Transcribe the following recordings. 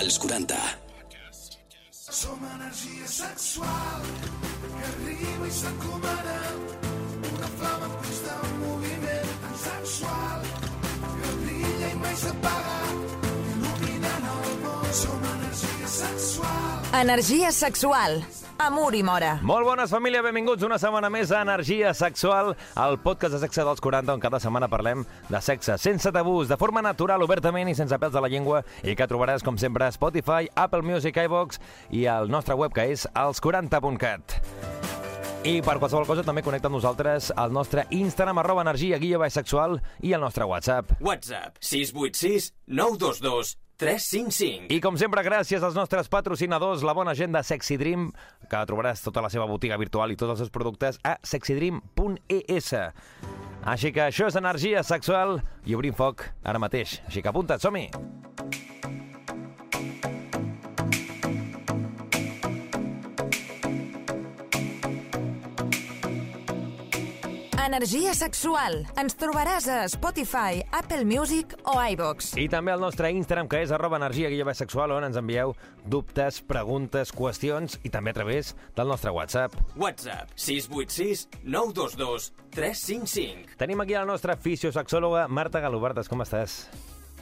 als 40. Som energia sexual que arriba i s'encomana una flama en constant moviment tan sexual que brilla i mai s'apaga energia sexual. Amor i mora. Molt bones, família, benvinguts una setmana més a Energia Sexual, el podcast de sexe dels 40, on cada setmana parlem de sexe sense tabús, de forma natural, obertament i sense pèls de la llengua, i que trobaràs, com sempre, a Spotify, Apple Music, iVox i al nostre web, que és els40.cat. I per qualsevol cosa també connecta amb nosaltres al nostre Instagram, arroba energia, guia baix sexual, i al nostre WhatsApp. WhatsApp 686 922 355. I com sempre, gràcies als nostres patrocinadors, la bona gent de Sexy Dream, que trobaràs tota la seva botiga virtual i tots els seus productes a sexydream.es. Així que això és energia sexual i obrim foc ara mateix. Així que apunta't, som-hi! Energia sexual. Ens trobaràs a Spotify, Apple Music o iVox. I també al nostre Instagram, que és arroba energia sexual, on ens envieu dubtes, preguntes, qüestions i també a través del nostre WhatsApp. WhatsApp 686 922 355. Tenim aquí la nostra fisiosexòloga Marta Galobardes. Com estàs?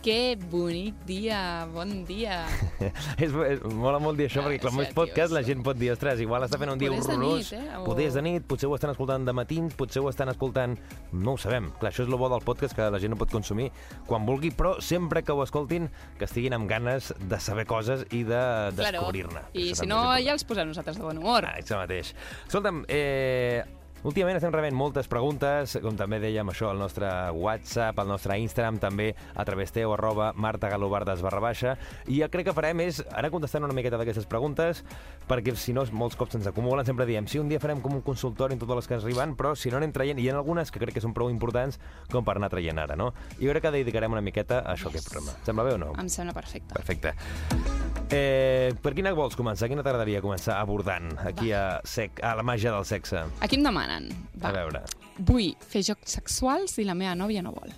Que bonic dia, bon dia. és, és, mola molt dir això, Ah, perquè això, és podcast la gent pot dir, ostres, igual està fent un dia horrorós, eh? O- poder és de nit, potser ho estan escoltant de matins, potser ho estan escoltant... No ho sabem. Clar, això és el bo del podcast, que la gent ho pot consumir quan vulgui, però sempre que ho escoltin, que estiguin amb ganes de saber coses i de descobrir-ne. I si no, ja els posem nosaltres de bon humor. Ah, això mateix. Escolta'm, eh, últimament estem rebent moltes preguntes, com també dèiem això al nostre WhatsApp, al nostre Instagram, també a través teu, arroba martagalobardes barra baixa, i jo crec que farem és ara contestant una miqueta d'aquestes preguntes, perquè si no molts cops se'ns acumulen, sempre diem, sí, un dia farem com un consultori en totes les que ens arriben, però si no anem traient, i hi ha algunes que crec que són prou importants com per anar traient ara, no? I jo crec que dedicarem una miqueta a això, yes. aquest programa. Sembla bé o no? Em sembla perfecte. Perfecte. Eh, per quina vols començar? Quina t'agradaria començar abordant aquí a, sec, a la màgia del sexe? Aquí em demanen. A veure. Vull fer jocs sexuals i la meva nòvia no vol.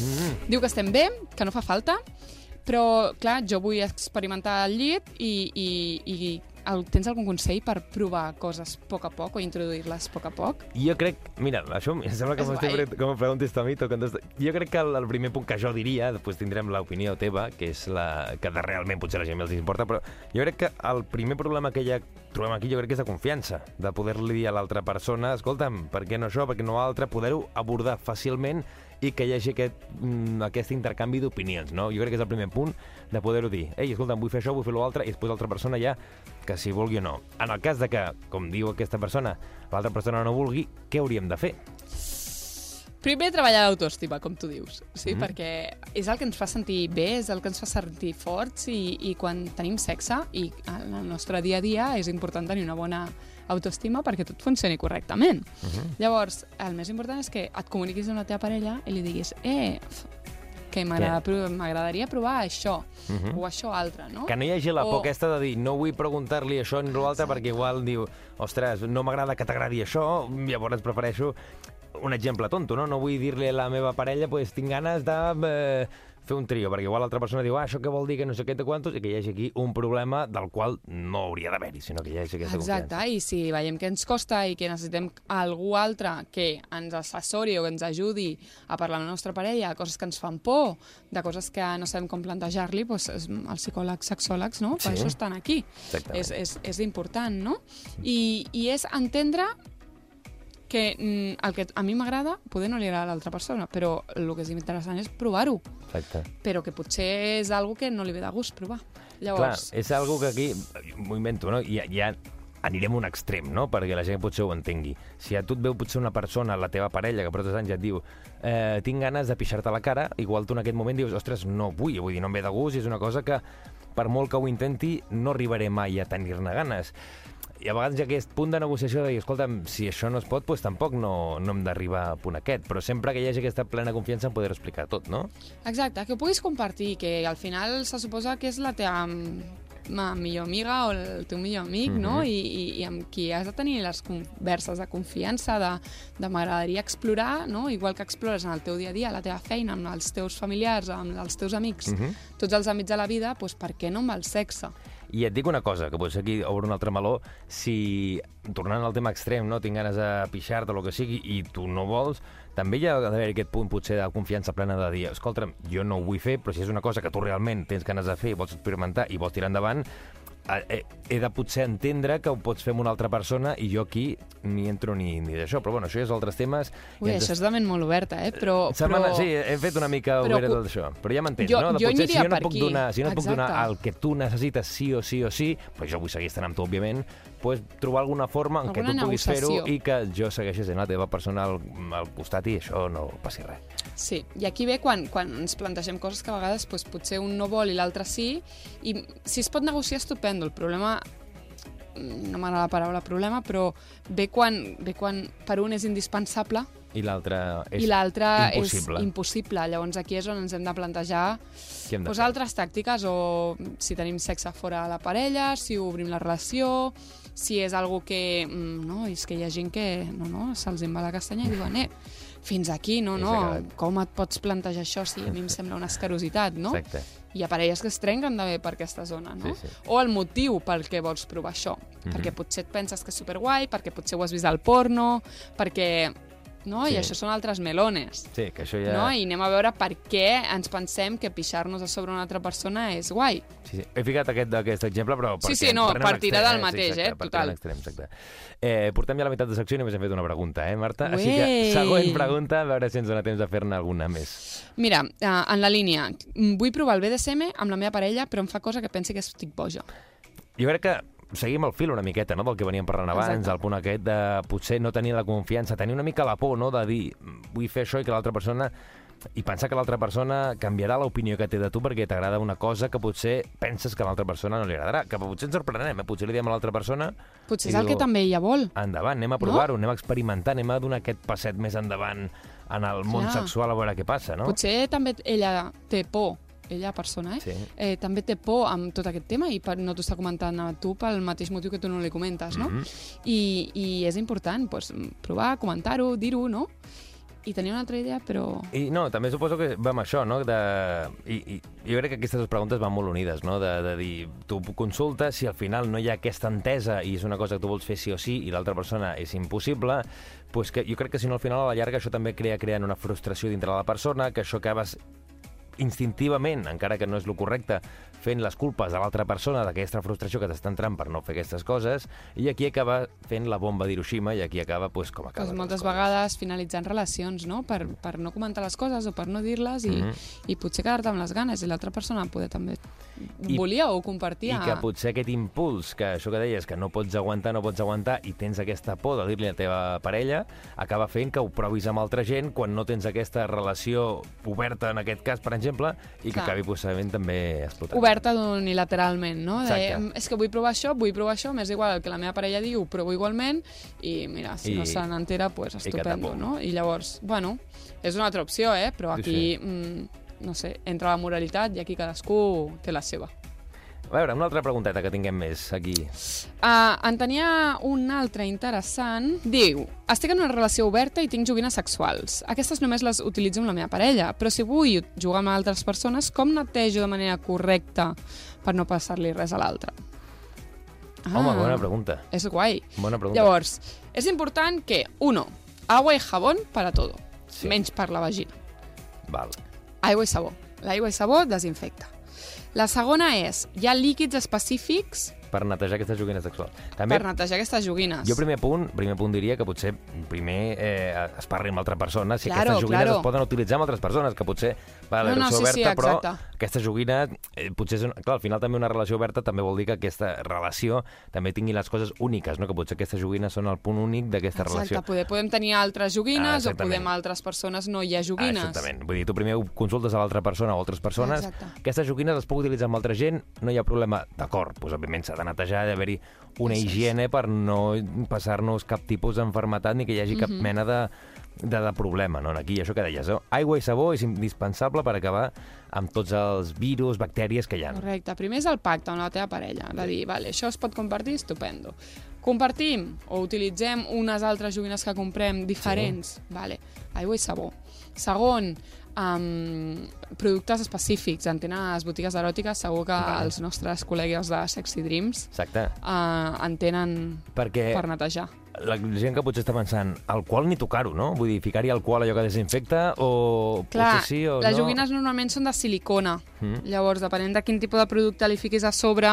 Mm. Diu que estem bé, que no fa falta, però, clar, jo vull experimentar al llit i, i, i el, tens algun consell per provar coses a poc a poc o introduir-les a poc a poc? Jo crec... Mira, això em sembla que m'ho com preguntis a mi. Jo crec que el, el primer punt que jo diria, després tindrem l'opinió teva, que és la que de realment potser la gent li importa, però jo crec que el primer problema que ja trobem aquí jo crec que és de confiança, de poder-li dir a l'altra persona, escolta'm, per què no això, per què no altre, poder-ho abordar fàcilment i que hi hagi aquest, mm, aquest intercanvi d'opinions, no? Jo crec que és el primer punt de poder-ho dir. Ei, escolta'm, vull fer això, vull fer l'altre, i després l'altra persona ja, que si vulgui o no. En el cas de que, com diu aquesta persona, l'altra persona no vulgui, què hauríem de fer? Primer, treballar l'autoestima, com tu dius, sí? Mhm. perquè és el que ens fa sentir bé, és el que ens fa sentir forts i, i quan tenim sexe i en el nostre dia a dia és important tenir una bona autoestima perquè tot funcioni correctament. Mhm. Llavors, el més important és que et comuniquis amb la teva parella i li diguis eh, que m'agradaria provar això Mhm. o això altre, no? Que no hi hagi la O- por aquesta de dir no vull preguntar-li això ni l'altre perquè igual diu ostres, no m'agrada que t'agradi això, llavors prefereixo un exemple tonto, no? No vull dir-li a la meva parella pues, tinc ganes de eh, fer un trio, perquè igual l'altra persona diu ah, això què vol dir que no sé què de quantos, i que hi hagi aquí un problema del qual no hauria d'haver-hi, sinó que hi hagi aquesta Exacte, confiança. i si veiem que ens costa i que necessitem algú altre que ens assessori o que ens ajudi a parlar amb la nostra parella de coses que ens fan por, de coses que no sabem com plantejar-li, doncs els psicòlegs, sexòlegs, no? Per Sí. això estan aquí. Exactament. És, és, és important, no? I, I és entendre que mm, el que a mi m'agrada poder no li agrada a l'altra persona, però el que és interessant és provar-ho, Exacte. però que potser és algo que no li ve de gust provar. Clar, Llavors, és algo que aquí, m'ho invento, no? I, ja anirem a un extrem, no?, perquè la gent potser ho entengui. Si a tu et veu potser una persona, la teva parella, que per tots anys et diu eh, tinc ganes de pixar-te la cara, igual tu en aquest moment dius, ostres, no vull, vull dir, no em ve de gust, i és una cosa que, per molt que ho intenti, no arribaré mai a tenir-ne ganes. I a vegades hi ha aquest punt de negociació de dir, escolta'm, si això no es pot, doncs tampoc no, no hem d'arribar a punt aquest, però sempre que hi hagi aquesta plena confiança en poder explicar tot, no? Exacte, que ho puguis compartir, que al final se suposa que és la teva, ma millor amiga o el teu millor amic, no? Mhm. I, i, I amb qui has de tenir les converses de confiança, de, de m'agradaria explorar, no? Igual que explores en el teu dia a dia, la teva feina, amb els teus familiars, amb els teus amics, Mhm. tots els àmbits de la vida, doncs per què no amb el sexe? I et dic una cosa, que potser aquí obre un altre meló, si, tornant al tema extrem, no tinc ganes de pixar-te o el que sigui, i tu no vols, també hi ha d'haver aquest punt potser de confiança plena de dir, escolta'm, jo no ho vull fer, però si és una cosa que tu realment tens ganes de fer, vols experimentar i vols tirar endavant, he de potser entendre que ho pots fer amb una altra persona i jo aquí ni entro ni, ni d'això. Però bueno, això és altres temes. Ui, ens això és de ment molt oberta, eh? Però, Setmana, però... Sí, he fet una mica però obert cu- d'això. Però ja m'entens, no? De jo potser, si jo no puc aquí. donar, si no et puc donar Exacte. el que tu necessites sí o sí o sí, però jo vull seguir estant amb tu, òbviament, pues, trobar alguna forma en què tu Alguna puguis fer-ho i que jo segueixi sent la teva persona al, al costat i això no passi res. Sí, i aquí ve quan, quan ens plantegem coses que a vegades doncs, potser un no vol i l'altre sí, i si es pot negociar, estupendo. El problema, no m'agrada la paraula problema, però ve quan, ve quan per un és indispensable I l'altre és i l'altre impossible. és impossible. Llavors aquí és on ens hem de plantejar hem de doncs, fer? altres tàctiques, o si tenim sexe fora de la parella, si obrim la relació, si és algo que... mm, No, és que hi ha gent que no, no, se'ls en va la castanya i diuen, eh, fins aquí, no, no, com et pots plantejar això si a mi em sembla una escarositat, no? Exacte. Hi ha parelles que es trenquen també per aquesta zona, no? Sí, sí. O el motiu pel què vols provar això. Mhm. Perquè potser et penses que és superguai, perquè potser ho has vist al porno, perquè... No? Sí. I això són altres melones. Sí, que això ja... No? I anem a veure per què ens pensem que pixar-nos a sobre una altra persona és guai. Sí, sí. He ficat aquest, aquest exemple, però... Sí, perquè sí, no, per a un partirà del mateix, exacte, eh, per total. Extrem, exacte. Eh, portem ja la meitat de secció i només hem fet una pregunta, eh, Marta? Així que, següent pregunta, a veure si ens dona temps de fer-ne alguna més. Mira, eh, en la línia, vull provar el BDSM amb la meva parella, però em fa cosa que pensi que estic boja. Jo crec que seguim el fil una miqueta, no?, del que veníem parlant abans, Exacte. el punt aquest de potser no tenir la confiança, tenir una mica la por, no?, de dir, vull fer això i que l'altra persona i pensar que l'altra persona canviarà l'opinió que té de tu perquè t'agrada una cosa que potser penses que a l'altra persona no li agradarà, que potser ens sorprenem, eh? potser li diem a l'altra persona Potser és el diu, que també ella vol. endavant, anem a provar-ho, anem a experimentar, anem a donar aquest passet més endavant en el món Clar. sexual a veure què passa, no? Potser també ella té por, ella persona, eh? Sí. eh també té por amb tot aquest tema i per, no t'ho està comentant a tu pel mateix motiu que tu no li comentes, no? Mhm. I, I és important pues, provar, comentar-ho, dir-ho, no? I tenia una altra idea, però... I no, també suposo que va amb això, no? De, i, i jo crec que aquestes dues preguntes van molt unides, no? De, de dir, tu consultes, si al final no hi ha aquesta entesa i és una cosa que tu vols fer sí o sí i l'altra persona és impossible, pues que jo crec que si no al final a la llarga això també crea creant una frustració dintre de la persona, que això acabes instintivament, encara que no és el correcte, fent les culpes a l'altra persona d'aquesta frustració que t'està entrant per no fer aquestes coses, i aquí acaba fent la bomba d'Hiroshima i aquí acaba pues, com acaba. Pues moltes vegades finalitzant relacions, no? Per, per no comentar les coses o per no dir-les i, Mhm. i potser quedar-te amb les ganes i l'altra persona poder també I- volia o compartia. I que potser aquest impuls, que això que deies, que no pots aguantar, no pots aguantar, i tens aquesta por de dir-li a la teva parella, acaba fent que ho provis amb altra gent quan no tens aquesta relació oberta, en aquest cas, per exemple, i que Clar. acabi possiblement també explotant. oberta unilateralment, no? De, Exacte. "Em, és que vull provar això, vull provar això, m'és igual el que la meva parella diu, provo igualment, i mira, si I- no se n'entera, pues i estupendo, tapo. no? I llavors, bueno, és una altra opció, eh? Però Sí, aquí, mm, no sé, entra la moralitat i aquí cadascú té la seva. A veure, una altra pregunteta que tinguem més aquí. Uh, en tenia un altre interessant. Diu, estic en una relació oberta i tinc joguines sexuals. Aquestes només les utilitzo amb la meva parella, però si vull jugar amb altres persones, com netejo de manera correcta per no passar-li res a l'altre? Ah, Home, bona pregunta. És guai. Bona pregunta. Llavors, és important que, uno, agua y jabón para todo, Sí. menys per la vagina. Val. Aigua i sabó. L'aigua i sabó desinfecta. La segona és, hi ha líquids específics Per netejar aquesta joguina sexual. També, per netejar aquestes joguines. jo primer punt, primer punt diria que potser primer eh, es parli amb altra persona, si Claro, aquestes joguines claro. es poden utilitzar amb altres persones, que potser va, la No, no, relació sí, sí, oberta, però exacte. aquesta joguina, eh, potser és una, clar, al final també una relació oberta també vol dir que aquesta relació també tingui les coses úniques, no? que potser aquestes joguines són el punt únic d'aquesta Exacte, relació. poder, podem tenir altres Ah, joguines o exactament. podem altres persones no hi ha Ah, joguines. exactament. Vull dir, tu primer consultes a l'altra persona o altres persones. Exacte. Aquestes joguines les puc utilitzar amb altra gent, no hi ha problema. D'acord, doncs, òbviament s'ha de netejar, ha d'haver-hi una Això higiene per no passar-nos cap tipus d'enfermetat ni que hi hagi cap Mhm. mena de de, de problema, no? Aquí, això que deies, no? aigua i sabó és indispensable per acabar amb tots els virus, bactèries que hi ha. Correcte. Primer és el pacte amb la teva parella, de dir, vale, això es pot compartir, estupendo. Compartim o utilitzem unes altres joguines que comprem diferents, sí. vale, aigua i sabó. Segon, um, productes específics. En tenen les botigues eròtiques, segur que Vale. els nostres col·legues de Sexy Dreams Exacte. uh, en tenen Perquè per netejar. la gent que potser està pensant alcohol ni tocar-ho, no? Vull dir, ficar-hi alcohol allò que desinfecta o Clar, potser sí o les no? joguines normalment són de silicona. Mm. Llavors, depenent de quin tipus de producte li fiquis a sobre,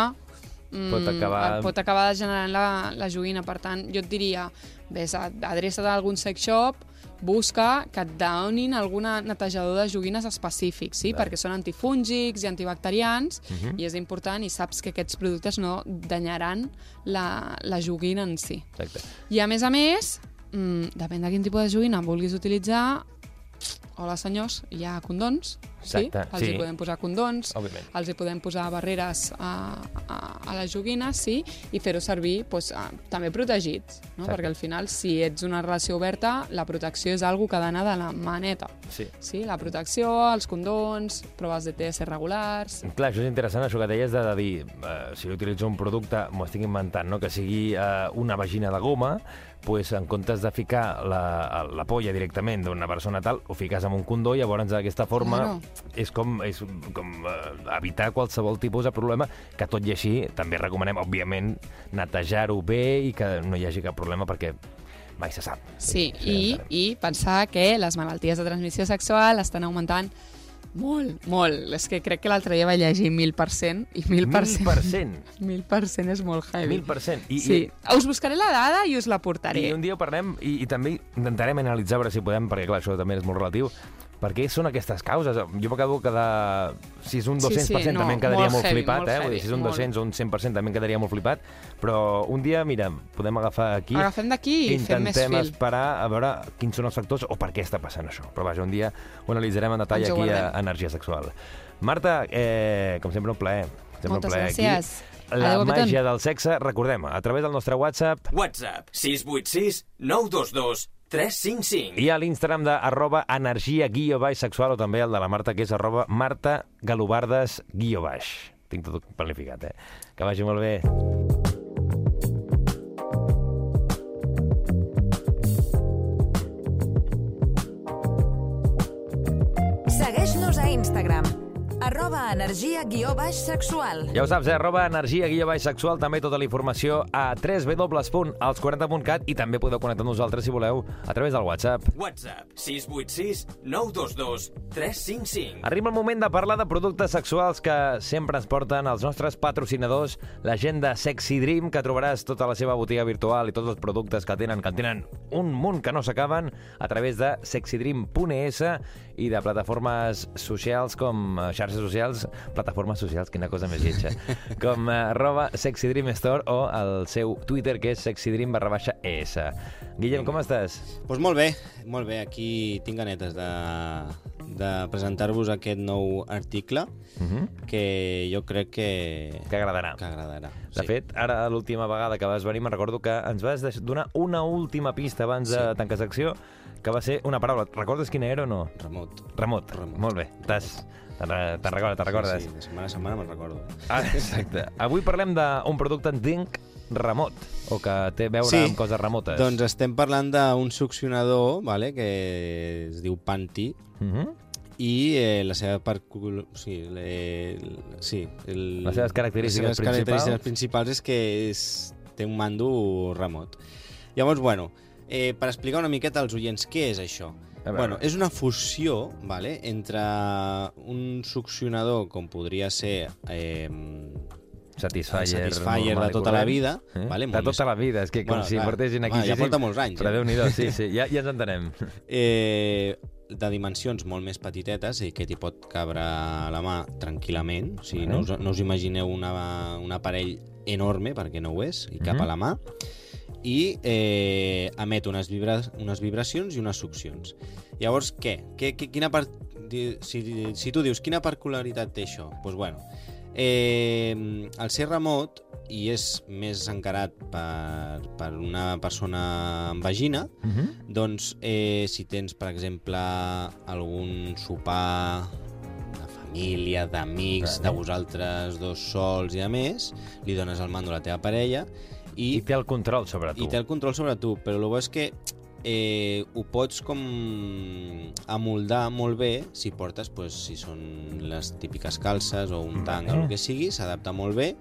Pot acabar- pot acabar generant la, la joguina. Per tant, jo et diria, vés, a- adreça't a algun sex shop, busca que et donin algun netejador de joguines específics, sí? Perquè són antifúngics i antibacterians, Mhm. i és important i saps que aquests productes no danyaran la, la joguina en si. Exacte. I a més a més, mm, depèn de quin tipus de joguina vulguis utilitzar, hola senyors, hi ha condons, Exacte, sí? Els sí. hi podem posar condons, Òbviament. els hi podem posar barreres a, a, a les joguines, sí, i fer-ho servir doncs, a, també protegits, no? Exacte. perquè al final, si ets una relació oberta, la protecció és algo que ha d'anar de la maneta. Sí. Sí, la protecció, els condons, proves de TS regulars... Clar, això és interessant, això que deies de, de dir, eh, si utilitzo un producte, m'ho estic inventant, no? que sigui eh, una vagina de goma, pues, en comptes de ficar la, la polla directament d'una persona tal, ho fiques amb un condó, llavors d'aquesta forma Claro. És com, és com eh, evitar qualsevol tipus de problema, que tot i així també recomanem, òbviament, netejar-ho bé i que no hi hagi cap problema perquè mai se sap. Sí, Sí, i, i pensar que les malalties de transmissió sexual estan augmentant molt, molt. És que crec que l'altre dia vaig llegir 1.000% i 1.000%, 1.000%. 1.000% és molt heavy. 1.000%. I, sí. i, Us buscaré la dada i us la portaré. I un dia ho parlem i, i també intentarem analitzar a veure si podem, perquè clar, això també és molt relatiu, per què són aquestes causes? Jo m'acabo de quedar... Si és un Sí, 200% sí, no, també em quedaria molt molt, heavy, flipat, molt eh? Vull heavy, dir, si és un molt. 200 o un 100% també em quedaria molt flipat, però un dia, mira, podem agafar aquí... Agafem d'aquí i fem més Intentem fil. esperar a veure quins són els factors o per què està passant això. Però vaja, un dia ho analitzarem en detall Ens aquí a. Energia Sexual. Marta, eh, com sempre, un plaer. Sempre Moltes un plaer gràcies. Aquí. La guapetón. màgia del sexe, recordem, a través del nostre WhatsApp WhatsApp 686 922 355. i a l'Instagram de arroba energia guió baix sexual o també el de la Marta, que és arroba Marta Galobardes guió baix. Tinc tot planificat, eh? Que vagi molt bé. Energia guió baix sexual. Ja ho saps, eh? arroba energia guió baix sexual, també tota la informació a www.els40.cat i també podeu connectar amb nosaltres si voleu a través del WhatsApp. WhatsApp 686 922 355. Arriba el moment de parlar de productes sexuals que sempre ens porten els nostres patrocinadors, la gent de Sexy Dream, que trobaràs tota la seva botiga virtual i tots els productes que tenen, que en tenen un munt que no s'acaben, a través de sexydream.es i de plataformes socials com xarxes socials, plataformes socials, quina cosa més lletja, com eh, arroba Sexy Dream Store o el seu Twitter, que és sexydream barra baixa ES. Guillem, com estàs? Doncs molt bé, molt bé. Aquí tinc ganetes de, de presentar-vos aquest nou article Uh -huh. que jo crec que, Que agradarà. que agradarà. De fet, ara l'última vegada que vas venir me'n recordo que ens vas donar una última pista abans de Sí. tancar secció, que va ser una paraula. Recordes quina era o no? Remot. Remot. Remot. Molt bé. T'has... Te'n re- te'n recordes, te'n recordes? Sí, sí, de setmana a setmana me'n recordo. Ah, exacte. Avui parlem d'un producte entenc remot, o que té a veure Sí. amb coses remotes. Doncs estem parlant d'un succionador vale, que es diu Panty Uh -huh. i eh, la seva parcul... sí, le... sí, el... Les seves característiques les seves característiques principals. principals és que és... té un mando remot. Llavors, bueno, eh, per explicar una miqueta als oients què és això. Bueno, és una fusió vale, entre un succionador com podria ser eh, Satisfyer, Satisfyer de tota la vida, Eh? vale, de tota més- la vida, és que com Bueno, si clar. portessin aquí... Bueno, ja porta molts anys, Però eh? Déu-n'hi-do, sí, sí, ja, ja ens entenem. eh, de dimensions molt més petitetes i que t'hi pot cabre a la mà tranquil·lament. O sigui, no, us, no us imagineu una, un aparell enorme, perquè no ho és, i cap Mhm. a la mà, i eh, emet unes, vibra unes vibracions i unes succions. Llavors, què? què, què quina part... Si, si tu dius quina particularitat té això, doncs bueno, Eh, al ser remot i és més encarat per, per una persona amb vagina, Uh -huh. doncs eh, si tens, per exemple, algun sopar de família, d'amics, de vosaltres dos sols i a més, li dones el mando a la teva parella i, I té el control sobre tu. i té el control sobre tu, però el bo és que eh, ho pots com amoldar molt bé si portes, pues, si són les típiques calces o un tanga o el que sigui, s'adapta molt bé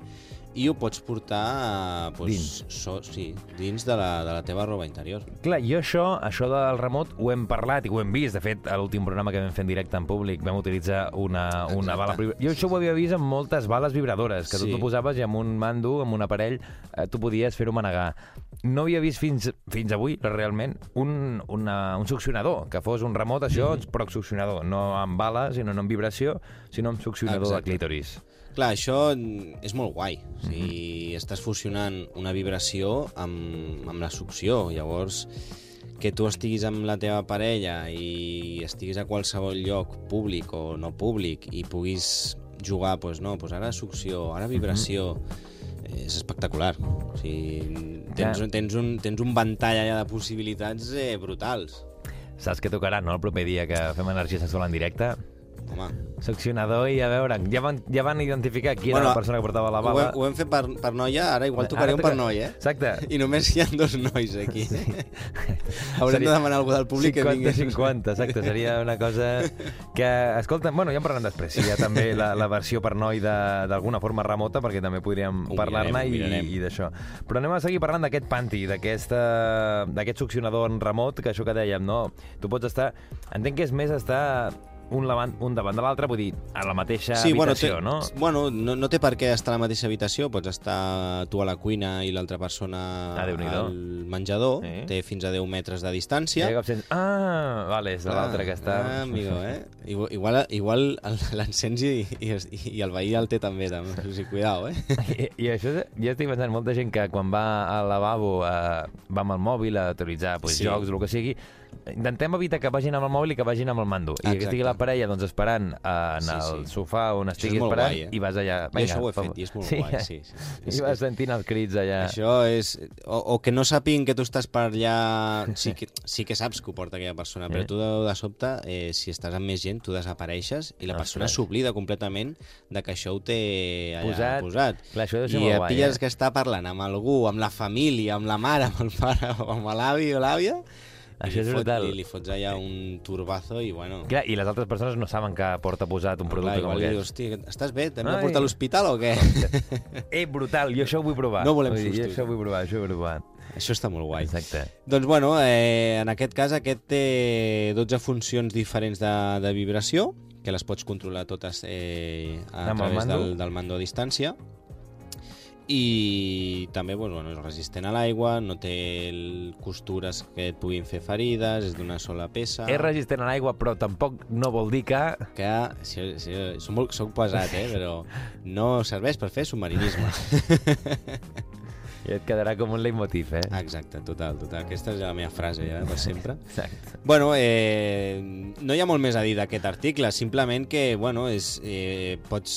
i ho pots portar pues, Dins. So, sí, dins de la, de la teva roba interior. Clar, jo això, això del remot ho hem parlat i ho hem vist. De fet, a l'últim programa que vam fer en directe en públic vam utilitzar una, una Exacte. bala... Jo això ho havia vist amb moltes bales vibradores, que tu Sí. t'ho posaves i amb un mando, amb un aparell, eh, tu podies fer-ho manegar. No havia vist fins, fins avui, realment, un, una, un succionador, que fos un remot, això, Mhm. però succionador, no amb bales, sinó no amb vibració, sinó amb succionador Exacte. de clítoris. Clar, això és molt guai. O sigui, Mhm. estàs fusionant una vibració amb, amb la succió. Llavors, que tu estiguis amb la teva parella i estiguis a qualsevol lloc públic o no públic i puguis jugar, doncs no, doncs ara succió, ara vibració... És espectacular. O sigui, tens, Ja. tens, un, tens un ventall allà de possibilitats eh, brutals. Saps què tocarà, no?, el proper dia que fem energia sexual en directe? Home, Succionador i a veure, ja van, ja van identificar qui era Bueno, la persona que portava la ho, bala. hem, ho hem fet per, per noia, ara igual tocaré Ara un per noi, eh? Exacte. I només hi ha dos nois aquí. Haurem de demanar a algú del públic que vingui. 50-50, exacte. Seria una cosa que... Escolta, bueno, ja en parlem després. Si hi ha també la, la versió per noi d'alguna forma remota, perquè també podríem Ho parlar-ne ho i, i d'això. Però anem a seguir parlant d'aquest panty, d'aquest succionador en remot, que això que dèiem, no? Tu pots estar... Entenc que és més estar un, davant, un davant de l'altre, vull dir, a la mateixa habitació, té, no? Bueno, no, no té per què estar a la mateixa habitació, pots estar tu a la cuina i l'altra persona Ah, al menjador, Eh? té fins a 10 metres de distància. Cap sens... Ah, vale, és de l'altre que està... Ah, amigo, eh? Igual, igual, l'encens i, i, i el veí el té també, també. O sigui, cuidao, eh? I, I això, jo estic pensant, molta gent que quan va al lavabo eh, va amb el mòbil a utilitzar pues, Sí. jocs o el que sigui, intentem evitar que vagin amb el mòbil i que vagin amb el mando. I que Exacte. estigui la parella doncs, esperant eh, en Sí, el sí. sofà on estigui esperant guai, eh? i vas allà... Jo això ho he fa- fet i és molt sí, guai, eh? sí, sí. I vas sentint els crits allà. Això és... O, o que no sàpiguin que tu estàs per allà... Sí que, sí que saps que ho porta aquella persona, però Eh. tu de, de sobte, eh, si estàs amb més gent, tu desapareixes i la persona s'oblida completament de que això ho té allà Posat. posat. Clar, això I molt et guai, pilles eh? que està parlant amb algú, amb la família, amb la mare, amb el pare, o amb l'avi o l'àvia, i Això és brutal. li, li fots allà un turbazo i bueno... Clar, I les altres persones no saben que porta posat un producte Clar, com aquest. hosti, estàs bé? T'hem de portar a l'hospital o què? Eh, brutal, jo això ho vull provar. No volem dir, jo sustos. això ho vull provar, això ho vull provar. Això està molt guai. Exacte. Doncs bueno, eh, en aquest cas aquest té 12 funcions diferents de, de vibració, que les pots controlar totes eh, a Amb través mando? del, del mando a distància. I també doncs, bueno, és resistent a l'aigua, no té el- costures que et puguin fer ferides, és d'una sola peça. És resistent a l'aigua, però tampoc no vol dir que... que si, si, soc, molt, soc pesat, eh, però no serveix per fer submarinisme. I et quedarà com un leitmotiv, eh? Exacte, total, total. Aquesta és la meva frase ja, per sempre. Exacte. Bueno, eh, no hi ha molt més a dir d'aquest article, simplement que, bueno, és, eh, pots,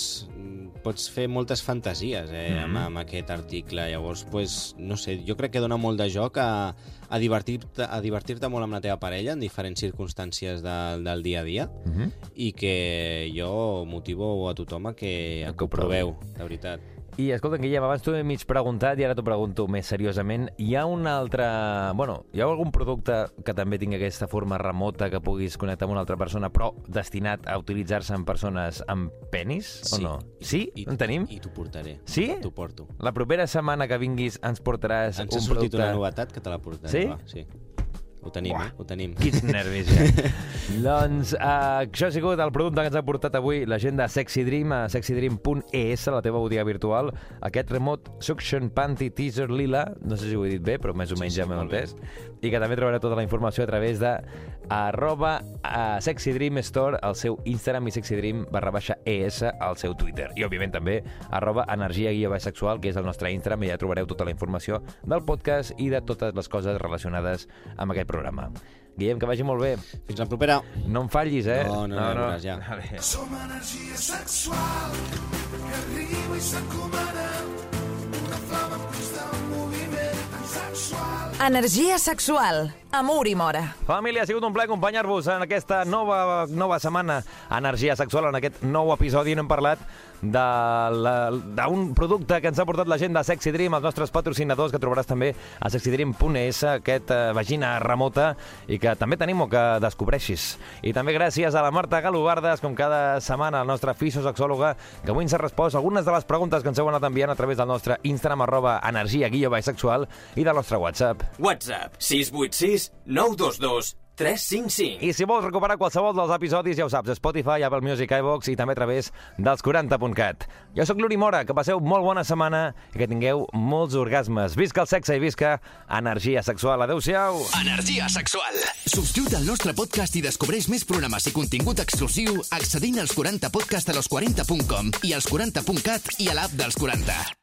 pots fer moltes fantasies eh, Mhm. amb, amb aquest article. Llavors, pues, no sé, jo crec que dona molt de joc a, a divertir-te a divertir molt amb la teva parella en diferents circumstàncies de, del dia a dia Uh -huh. i que jo motivo a tothom a que, a que ho proveu, de veritat. I escolta, Guillem, abans he mig preguntat i ara t'ho pregunto més seriosament. Hi ha un altre... Bueno, hi ha algun producte que també tingui aquesta forma remota que puguis connectar amb una altra persona, però destinat a utilitzar-se en persones amb penis, o no? Sí? I, en tenim? I t'ho portaré. Sí? T'ho porto. La propera setmana que vinguis ens portaràs Ens un ha sortit producte... una novetat que te la portaré. Sí? Va, sí. Ho tenim, Buah. eh? Ho tenim. Quins nervis, ja. doncs uh, això ha sigut el producte que ens ha portat avui la gent de Sexy Dream a sexydream.es, la teva botiga virtual. Aquest Remote Suction Panty Teaser Lila, no sé si ho he dit bé, però més o Sí, menys sí, ja m'he entès. I que també trobareu tota la informació a través de arroba uh, Sexy Dream Store al seu Instagram i Sexy Dream barra baixa ES al seu Twitter. I, òbviament, també arroba energia guia baix sexual, que és el nostre Instagram, i ja trobareu tota la informació del podcast i de totes les coses relacionades amb aquest programa. Guillem, que vagi molt bé. Fins la propera. No em fallis, eh? No, no, no, ja veuràs, ja. Som energia sexual que que arriba i s'encomana Energia sexual, amor i mora. Família, ha sigut un plaer acompanyar-vos en aquesta nova, nova setmana Energia Sexual. En aquest nou episodi n'hem parlat de la- d'un producte que ens ha portat la gent de Sexy Dream, els nostres patrocinadors, que trobaràs també a sexydream.es, aquest eh, vagina remota, i que també tenim o que descobreixis. I també gràcies a la Marta Galobardes, com cada setmana, la nostra fisiosexòloga, que avui ens ha respost algunes de les preguntes que ens heu anat enviant a través del nostre Instagram, arroba energia guió baix sexual, i del nostre WhatsApp. WhatsApp 686 922 355. I si vols recuperar qualsevol dels episodis, ja ho saps, Spotify, Apple Music, iVox i també a través dels 40.cat. Jo sóc l'Uri Mora, que passeu molt bona setmana i que tingueu molts orgasmes. Visca el sexe i visca energia sexual. Adéu-siau! Energia sexual. Subscriu't al nostre podcast i descobreix més programes i contingut exclusiu accedint als 40podcast a los40.com i als 40.cat i a l'app dels 40.